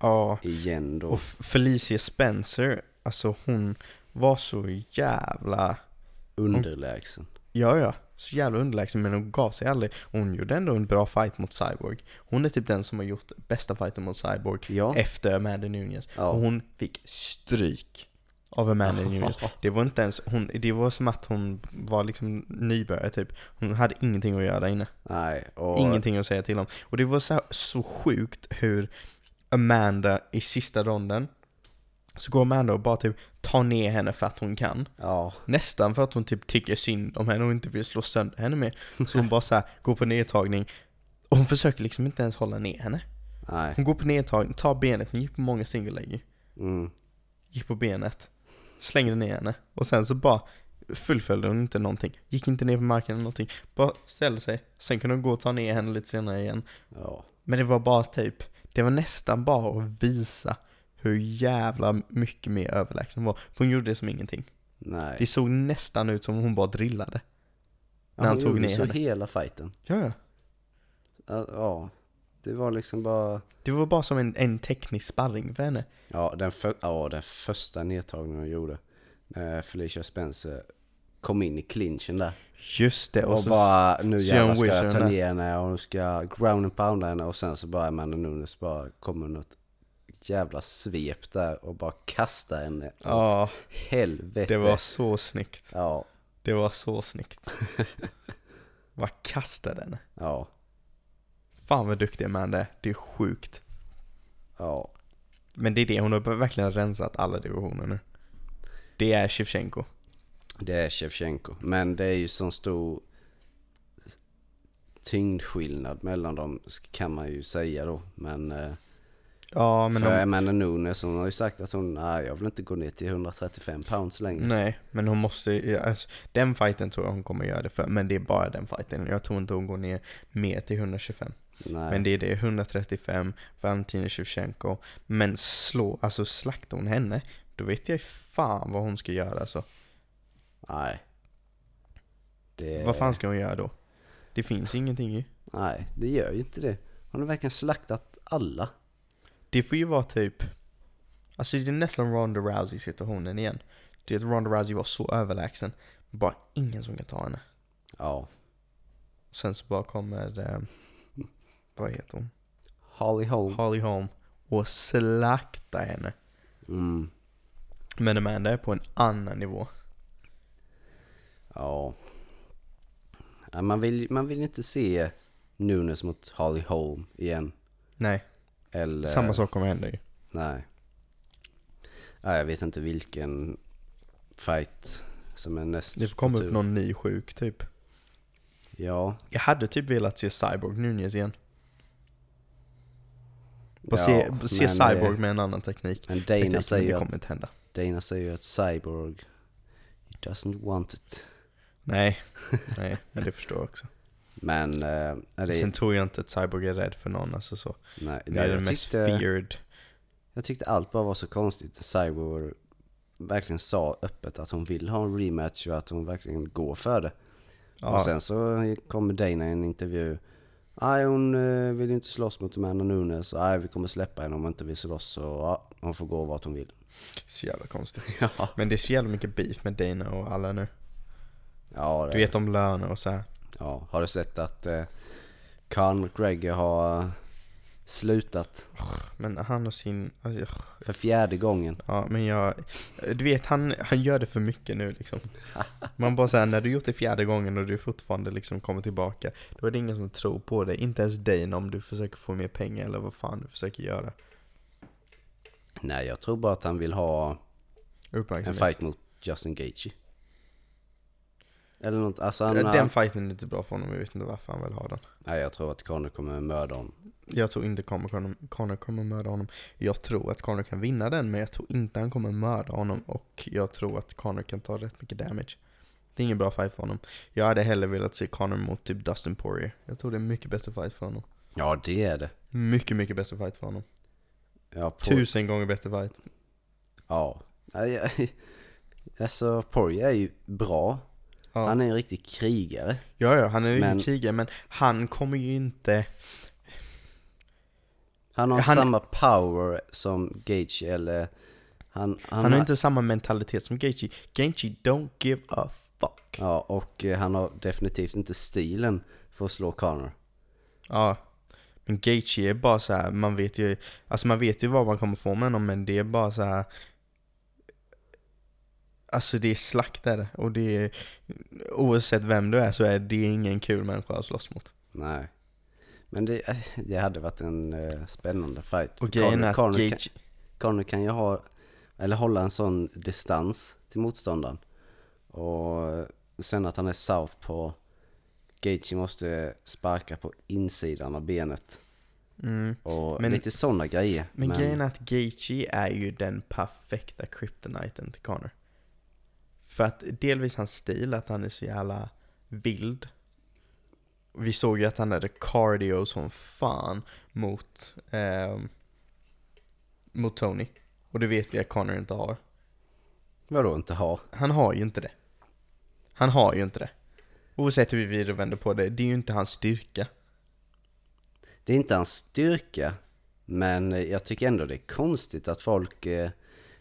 Ja. igen då. Och Felicia Spencer, alltså hon var så jävla, Underlägsen. ja ja, så jävla underlägsen men hon gav sig aldrig. Hon gjorde ändå en bra fight mot Cyborg. Hon är typ den som har gjort bästa fighten mot Cyborg Ja. efter Amanda Nunes. Ja. Och hon fick stryk av Amanda Nunes. Det var inte ens, hon, det var som att hon var liksom nybörjare typ. Hon hade ingenting att göra där inne. Nej, och Ingenting att säga till om. Och det var så, så sjukt hur Amanda i sista ronden så går Amanda och bara typ tar ner henne för att hon kan. ja, Nästan för att hon typ tycker synd om henne och inte vill slå sönder henne mer. Så hon bara så här går på nedtagning och hon försöker liksom inte ens hålla ner henne. nej. Hon går på nedtagning, tar benet, hon gick på många single leg. Mm. Gick på benet, slängde ner henne och sen så bara fullföljde hon inte någonting. Gick inte ner på marken eller någonting. Bara ställde sig, sen kunde hon gå och ta ner henne lite senare igen. Ja, Men det var bara typ, det var nästan bara att visa hur jävla mycket mer överlägsen hon var. För hon gjorde det som ingenting. nej. Det såg nästan ut som hon bara drillade. Ja, när han hon tog gjorde ner så henne. hela fighten. Ja, ja. Ja, Ja, det var liksom bara... Det var bara som en, en teknisk sparring för henne. Ja, den, för, ja, den första nedtagningen hon gjorde. När Felicia Spencer kom in i clinchen där. Just det, och, Och, så... bara, nu jävlar ska jag ta ner henne och hon ska ground and pounda henne och sen så bara Amanda Nunes bara kommer något jävla svep där och bara kastar henne åt Ja, helvete. det var så snyggt. Ja, Det var så snyggt. Vad kastade henne? ja, Fan vad duktig Amanda är. Det är sjukt. ja. Men det är det, hon har verkligen rensat alla divisioner nu. Det är Shevchenko. Det är Shevchenko. Men det är ju sån stor tyngdskillnad mellan dem kan man ju säga då. Men, eh, Ja, men för hon, Amanda Nunes hon har ju sagt att hon, nej jag vill inte gå ner till 135 pounds längre. nej, men hon måste alltså, Den fighten tror jag hon kommer göra det för, men det är bara den fighten. Jag tror inte hon går ner mer till 125. Nej. Men det är det, 135, Valentina Shevchenko. Men slå, alltså slaktar hon henne, då vet jag fan vad hon ska göra alltså. nej. Det, Vad fan ska hon göra då? Det finns ingenting ju. Nej, det gör ju inte det. Hon har verkligen slaktat alla. Det får ju vara typ, alltså det är nästan Ronda Rousey situationen igen. Det är att Ronda Rousey var så överlägsen, bara ingen som kan ta henne. Ja. Sen så bara kommer, eh, vad heter hon? Holly Holm. Holly Holm och slakta henne. Mm. Men Amanda är på en annan nivå. Ja. man, vill, man vill inte se Nunes mot Holly Holm igen. Nej, Eller... samma sak kommer hända ju. Nej. Ja, jag vet inte vilken fight som är näst Det kommer upp någon ny sjuk typ. Ja. Jag hade typ velat se Cyborg Nunez igen. Bara ja, se, se men, Cyborg eh, med en annan teknik. Men Dana säger, det ju att, hända. Dana säger att Cyborg, he doesn't want it. Nej, nej, men det förstår jag också. Men, är det, Sen tror jag inte att Cyborg är rädd för någon, alltså så. nej, Det är den mest tyckte, feared. jag tyckte allt bara var så konstigt. Cyborg verkligen sa öppet att hon vill ha en rematch och att hon verkligen går för det. Ja, Och sen så kommer Dana i en intervju. Nej hon eh, vill inte slåss mot Amanda Nunes. Nej vi kommer släppa henne om hon inte vill slåss. Så ja, hon får gå vart hon vill. så jävla konstigt. Ja, Men det är så jävla mycket beef med Dana och alla nu. ja, det, Du vet om löner och så här. ja. Har du sett att eh, Conor McGregor har slutat Men han och sin, alltså, för fjärde gången? ja men jag, du vet han, han gör det för mycket nu liksom. Man bara säger när du gjort det fjärde gången och du fortfarande liksom kommer tillbaka, då är det ingen som tror på dig. Inte ens Dana om du försöker få mer pengar eller vad fan du försöker göra. Nej jag tror bara att han vill ha en fight mot Justin Gaethje. Eller något, alltså han, Den fighten är inte bra för honom, jag vet inte varför han vill ha den. Nej jag tror att Conor kommer mörda honom. Jag tror inte Conor kommer, Conor kommer mörda honom. Jag tror att Conor kan vinna den, men jag tror inte han kommer mörda honom. Och jag tror att Conor kan ta rätt mycket damage. Det är ingen bra fight för honom. Jag hade hellre velat se Conor mot typ Dustin Poirier. Jag tror det är mycket bättre fight för honom. Ja det är det. Mycket, mycket bättre fight för honom. Ja, Por- Tusen gånger bättre fight. Ja. Alltså Poirier är ju bra. Ja. Han är en riktig krigare. Ja, ja, han är ju Men- krigare, men han kommer ju inte... Han har Han- samma power som Gaethje eller... Han, han, Han, har inte samma mentalitet som Gaethje. Gaethje don't give a fuck. Ja, och eh, han har definitivt inte stilen för att slå Connor. Ja. Men Gaethje är bara så här, man vet ju, alltså man vet ju vad man kommer få med honom, men det är bara så här. Alltså det är slakt där och det är, oavsett vem du är så är det ingen kul människa att slåss mot. Nej. Men det, eh, det hade varit en eh, spännande fight. Och grejen är att Conor, kan, Gaethje, Conor kan ju ha, eller hålla en sån distans till motståndaren. Och sen att han är south på Gaethje måste sparka på insidan av benet. mm. Och Men- lite sådana grejer. Men, grejen är att Gaethje är ju den perfekta kryptoniten till Connor. För att delvis hans stil, att han är så jävla vild. Vi såg ju att han hade cardio som fan mot, ehm, mot Tony. Och det vet vi att Connor inte har. Vadå inte ha? Han har ju inte det. Han har ju inte det. Oavsett hur vi vrider och vänder på det, det är ju inte hans styrka. Det är inte hans styrka, men eh, jag tycker ändå det är konstigt att folk... Eh,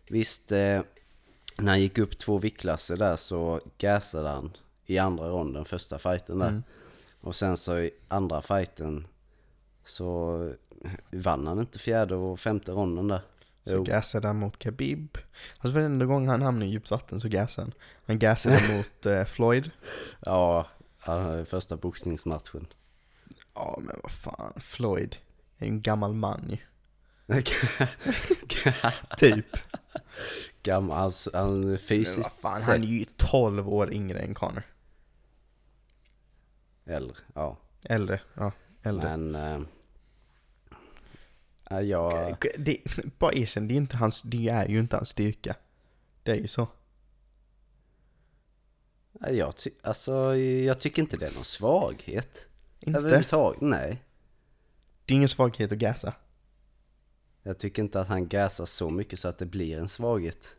visst, eh, när han gick upp två viktklasser där så gasade han i andra ronden, första fighten där. Mm. Och sen så i andra fighten så vann han inte fjärde och femte ronden där. Så Jo. gasade han mot Khabib. Alltså varenda gång han hamnade i djupt vatten så gasade han. Han gasade mot eh, Floyd. Ja, han hade första boxningsmatchen. Ja men vad fan, Floyd är ju en gammal man ju. Typ. Gammal, han, han fysiskt fan, han är ju 12 år yngre än Connor. äldre. Ja, Äldre, ja. Äldre. men... Eh, ja, jag... Det, bara erkänn, det är, inte hans, det är ju inte hans styrka. Det är ju så. Ja, Jag, ty- alltså, jag tycker inte det är någon svaghet. Inte? Överhuvudtaget, nej. Det är ingen svaghet att gasa. Jag tycker inte att han gasar så mycket så att det blir en svaghet.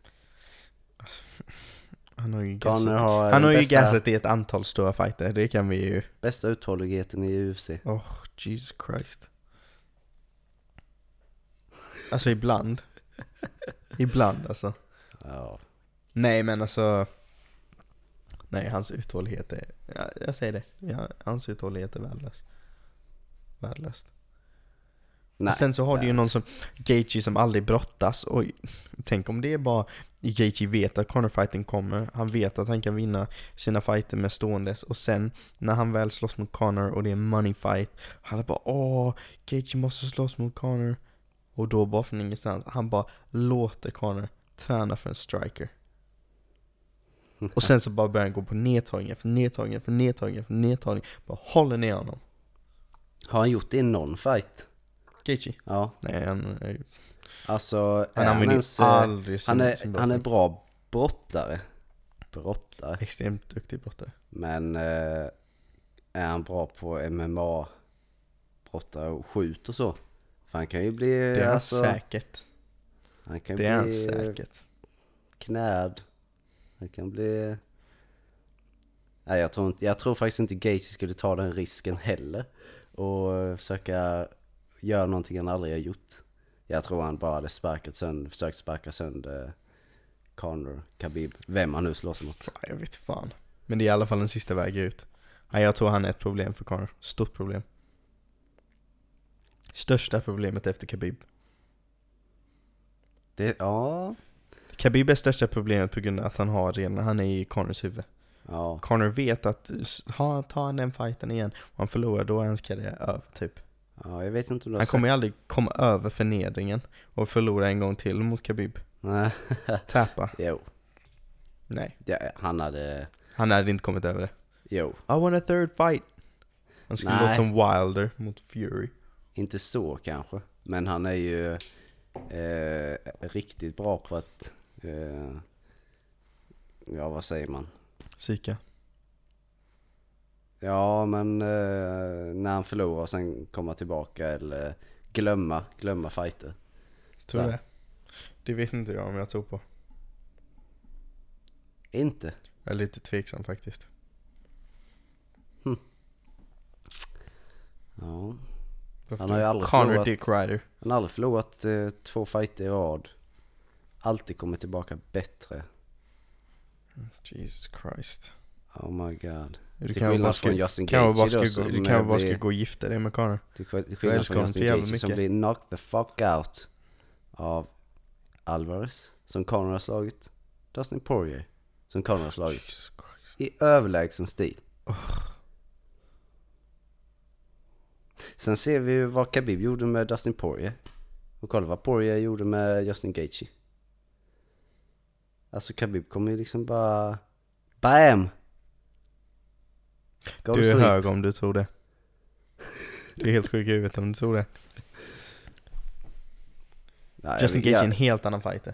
Han har ju gasat. har, Han har ju bästa, gasat i ett antal stora fighter, det kan vi ju... bästa uthålligheten i UFC. Oh, Jesus Christ. Alltså ibland. ibland alltså. Ja. Nej men alltså. Nej, hans uthållighet är, ja, jag säger det. Ja, hans uthållighet är värdelös. Värdelöst. Nej, Och sen så har du ju någon som Gaethje som aldrig brottas och tänk om det är bara Gaethje vet att Conor fighten kommer, han vet att han kan vinna sina fighter med ståendes och sen när han väl slåss mot Conor och det är money fight Han bara åh, Gaethje måste slåss mot Conor och då bara från ingenstans, han bara låter Conor träna för en striker. Och sen så bara börjar han gå på nedtagning efter nedtagning efter nedtagning efter nedtagning Bara håller ner honom. Har han gjort det i någon fight? Gaethje? Ja, Nej han, är- alltså han är han, använder ens, ju aldrig sin, han, sin är, han är bra brottare. Brottare. Extremt duktig brottare. Men eh, är han bra på MMA brottare och skjut och så? För han kan ju bli... Det är han alltså, säkert. Han kan Det är han bli säkert. knäd. Han kan bli... Nej, jag tror, inte, jag tror faktiskt inte Gacy skulle ta den risken heller. Och försöka göra någonting han aldrig har gjort. Jag tror han bara hade sparkat sönder, försökt sparka sönder Conor, Khabib, vem han nu slåss mot. Jag vet fan. Men det är i alla fall en sista väg ut. Jag tror han är ett problem för Conor. Stort problem. Största problemet efter Khabib. Det, ja, Khabib är största problemet på grund av att han har redan, han är i Conors huvud. ja, Conor vet att ha, tar han den fighten igen och han förlorar, då är hans karriär över typ. Ja, jag vet inte om du har Han sett. kommer ju aldrig komma över förnedringen och förlora en gång till mot Khabib. Nej, Tappa. jo, Nej. det, han hade, Han hade inte kommit över det. jo, I want a third fight. Han skulle Nej. som Wilder mot Fury. inte så kanske. Men han är ju eh, riktigt bra på att, eh, ja vad säger man? Psyka. Ja, men eh, när han förlorar och sen komma tillbaka eller glömma, glömma fighter. Tror du det? Det vet inte jag om jag tror på. Inte? Jag är lite tveksam faktiskt. Ja. Varför Han har ju aldrig Conor förlorat- Dick Ryder. Han har aldrig förlorat eh, två fighter i rad. Alltid kommer tillbaka bättre. Jesus Christ. Oh my god. Du Till kan väl bara skillnad från Justin Gaethje då gå- du som kan väl eh, bara ska gå och gifta dig med Conor. till skillnad från Justin Gaethje som blir knocked the fuck out av Alvarez som Conor har slagit. Dustin Poirier som Conor har slagit. I överlägsen stil. Sen ser vi ju vad Khabib gjorde med Dustin Poirier. Och kolla vad Poirier gjorde med Justin Gaethje. Alltså Khabib kommer ju liksom bara... BAM! Go Du är sleep. hög om du tror det. Du är helt sjuk i huvudet om du tror det. Ja, jag- Justin Gaethje är en jag, helt annan fighter.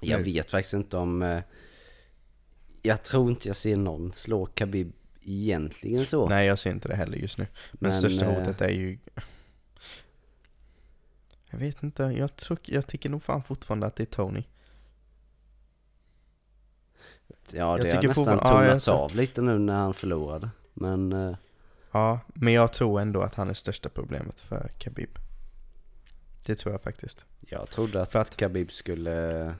jag nu. vet faktiskt inte om... eh, Jag tror inte jag ser någon slå Khabib egentligen så. Nej jag ser inte det heller just nu. Men, Men, största eh, hotet är ju... Jag vet inte, jag, tror, jag tycker nog fan fortfarande att det är Tony. Ja, jag det har tycker nästan ja, jag tonats tror- av lite nu när han förlorade. Men... eh, Ja, men jag tror ändå att han är största problemet för Khabib. Det tror jag faktiskt. Jag trodde att, För att- Khabib skulle,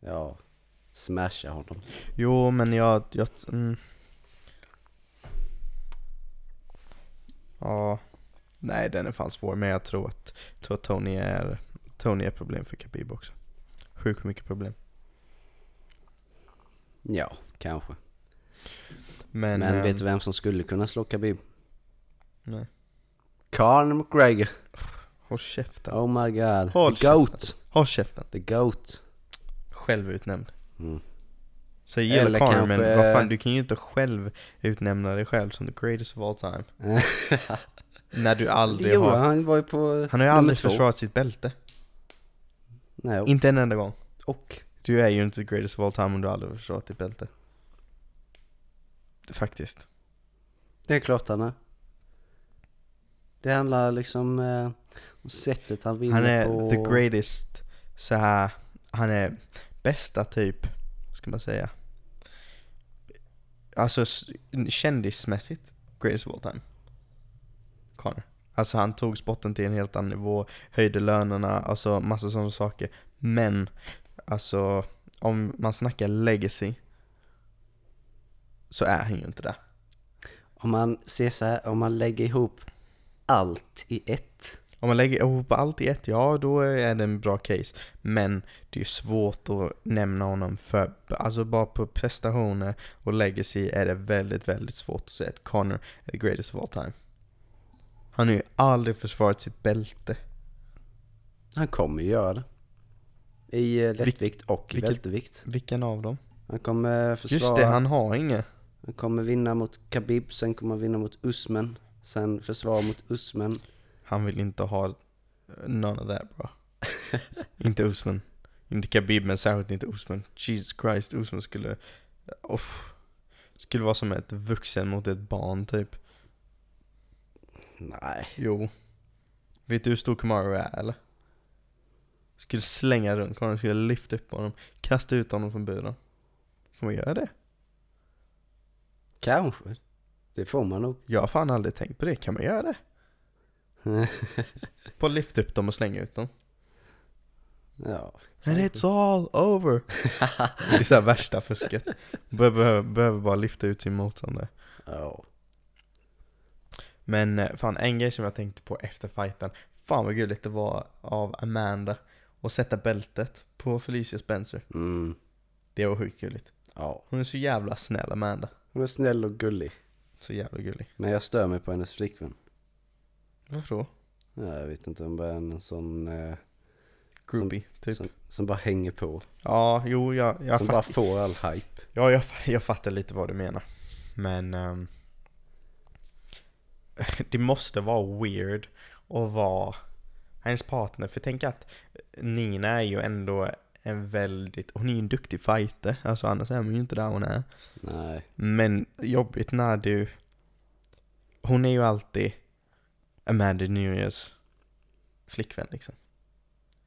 ja, smasha honom. Jo, men jag... jag mm. Ja. Nej, den är fan svår. Men jag tror att, tror att Tony är Tony är problem för Khabib också. Sjukt mycket problem. Ja, kanske. Men, Men, ehm, vet du vem som skulle kunna slå Khabib? Nej. Conor McGregor. Håll käften. Oh my god. Håll The GOAT. Håll käften. The GOAT. Självutnämnd. Mm. Så jag gillar Conor men vad fan du kan ju inte själv utnämna dig själv som the greatest of all time. När du aldrig gjorde har... han. Var ju på Han har ju aldrig två. försvarat sitt bälte. Nej, Inte en enda gång. och. Du är ju inte the greatest of all time om du aldrig har försvarat ditt bälte. Faktiskt. Det är klart han är. Det handlar liksom eh, om sättet han vinner Han är på. the greatest så här. Han är bästa typ, vad ska man säga? Alltså kändismässigt, greatest of all time. Connor. Alltså han tog sporten till en helt annan nivå, höjde lönerna, alltså massa sådana saker. Men, alltså om man snackar legacy så är han ju inte det. Om man ser så här, om man lägger ihop allt i ett. Om man lägger ihop allt i ett, ja då är det en bra case. Men det är ju svårt att nämna honom för, alltså bara på prestationer och legacy är det väldigt, väldigt svårt att säga att Connor är the greatest of all time. Han har ju aldrig försvarat sitt bälte. Han kommer ju göra det. I eh, lättvikt och vilket- bältevikt. Vilken av dem? Han kommer försvara, Just det, han har inget. Han kommer vinna mot Khabib, sen kommer han vinna mot Usman. Sen försvara mot Usman. Han vill inte ha eh, none of that bro. inte Usman. Inte Khabib men särskilt inte Usman. Jesus Christ, Usman skulle... Uff. Skulle vara som ett vuxen mot ett barn typ. Nej. Jo. Vet du hur stor Kamaru är eller? Skulle slänga runt honom, skulle lyfta upp honom, kasta ut honom från buren. Får man göra det? Kanske. Det får man nog. Jag har fan aldrig tänkt på det, kan man göra det? På lyfta upp dem och slänga ut dem. ja. And it's all over! det är så värsta fusket. Behöver, behöver, bara lyfta ut sin motståndare. Ja. Men eh, fan en grej som jag tänkte på efter fighten. Fan vad gulligt det var av Amanda att sätta bältet på Felicia Spencer. Mm. Det var sjukt gulligt. Ja. Hon är så jävla snäll Amanda. Hon är snäll och gullig. Så jävla gullig. Men jag stör mig på hennes flickvän. Varför då? Ja, jag vet inte, hon bara är en sån eh, Groupie, typ. som, som bara hänger på. Ja, jo, jag, jag, som bara får all hype. ja, jag, jag fattar lite vad du menar. Men... ehm, det måste vara weird att vara hennes partner. För tänk att Nina är ju ändå en väldigt... Hon är ju en duktig fighter. Alltså annars är hon ju inte där hon är. Nej. Men jobbigt när du... Hon är ju alltid Amanda Nunez flickvän liksom.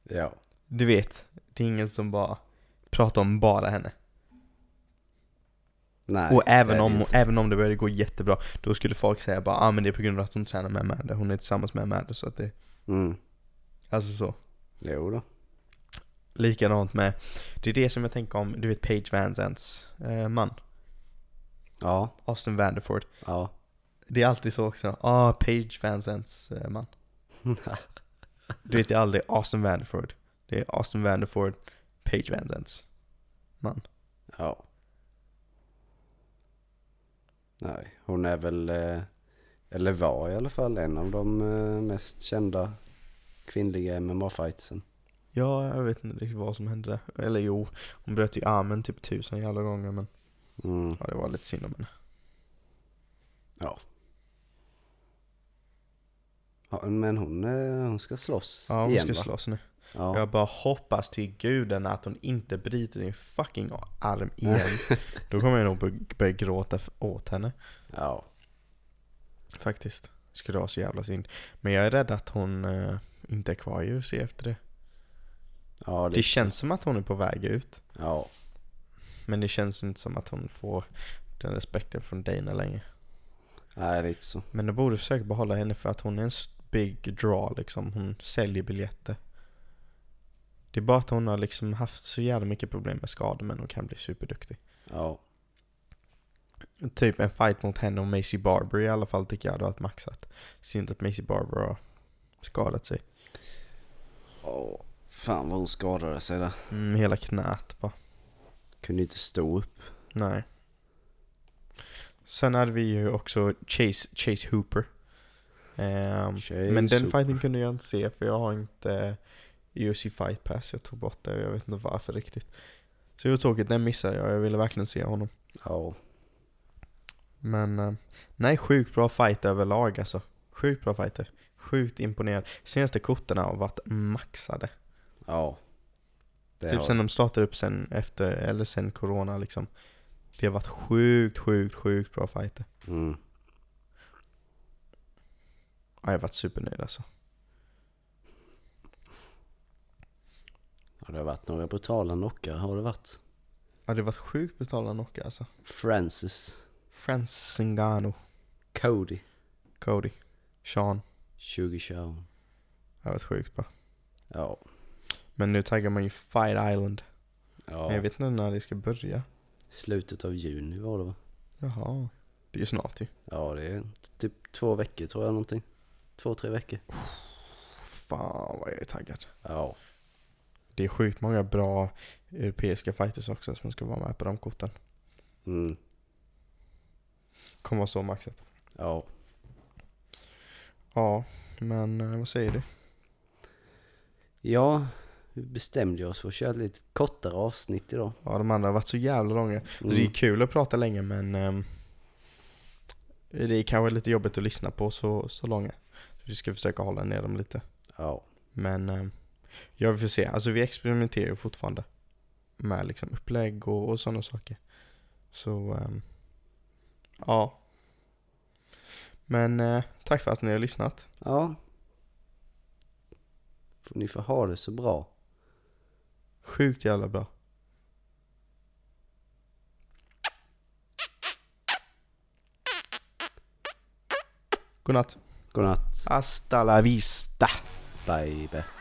Ja. Du vet, det är ingen som bara pratar om bara henne. Nej. och även om, inte. även om det började gå jättebra, då skulle folk säga bara ah men det är på grund av att hon tränar med Amanda, hon är tillsammans med Amanda så att det, Mm. alltså så. Jo då. Likadant med, det är det som jag tänker om, du vet Paige Van Zants eh, man, Ja. Austin Vanderford. Ja. Det är alltid så också, ah Paige Van Zants eh, man. Du vet det är aldrig Austin Vanderford, det är Austin Vanderford, Paige Van Zants man. ja. Nej, hon är väl, eh, eller var i alla fall en av de eh, mest kända kvinnliga MMA-fightsen. Ja, jag vet inte riktigt vad som hände. Eller jo, hon bröt ju armen typ tusen jävla gånger men Mm. ja, det var lite synd om henne. Ja. ja. Men hon, eh, hon ska slåss Ja, hon igen ska va? slåss nu. Ja. Jag bara hoppas till gudarna att hon inte bryter din fucking arm igen. Då kommer jag nog bör- börja gråta åt henne. ja. Faktiskt. Skulle vara så jävla synd. Men jag är rädd att hon eh, inte är kvar i UFC efter det. Ja, Det känns som att hon är på väg ut. Ja. Men det känns inte som att hon får den respekten från Dana längre. Nej, lite så. Men de borde försöka behålla henne för att hon är en big draw liksom. Hon säljer biljetter. Det är bara att hon har liksom haft så jävla mycket problem med skador men hon kan bli superduktig. Ja. Typ en fight mot henne och Macy Barber i alla fall tycker jag hade varit maxat. Synd att Macy Barber har skadat sig. Åh, fan vad hon skadade sig där. Mm, hela knät bara. Kunde inte stå upp. Nej. Sen hade vi ju också Chase, Chase Hooper. Ehm, Chase men den Hooper. fighten kunde jag inte se för jag har inte UFC Fight Pass. Jag tog bort det och jag vet inte varför riktigt. Så det var tråkigt, den missade jag. Jag ville verkligen se honom. Ja. Men eh, nej, sjukt bra fight överlag alltså. Sjukt bra fighter. Sjukt imponerad. Senaste korten har varit maxade. Ja. Det typ har- sen de startade upp sen efter, eller sen corona liksom. Det har varit sjukt, sjukt, sjukt bra fighter. Mm. Ja, jag har varit supernöjd alltså. Ja, det har varit några brutala knockar har det varit. Ja, det har varit sjukt brutala knockar alltså. Francis. Francis Ngannou, Cody. Cody, Sean. 20 show. Det har varit sjukt bra. Ja. Men nu taggar man ju Fight Island. Men jag Ja. vet inte när det ska börja. Slutet av juni var det va? Jaha. Det är ju snart ju. Ja, det är typ två veckor tror jag någonting. Två, tre veckor. Fan vad jag är taggad. Ja. Det är sjukt många bra europeiska fighters också som ska vara med på de korten. Mm. Kommer vara så maxat. Ja. Ja, men eh, vad säger du? Ja, vi bestämde oss för att köra ett lite kortare avsnitt idag. Ja, de andra har varit så jävla långa. Så det är Mm. kul att prata länge men ehm, det är kanske lite jobbigt att lyssna på så, så långa. Så vi ska försöka hålla ner dem lite. Ja. Men ehm, ja, vi får se. Alltså vi experimenterar fortfarande med liksom upplägg och, och sådana saker. Så ehm, ja. Men eh, tack för att ni har lyssnat. Ja. Får ni får ha det så bra. Sjukt jävla bra. Godnatt. Godnatt. Hasta la vista. Baby.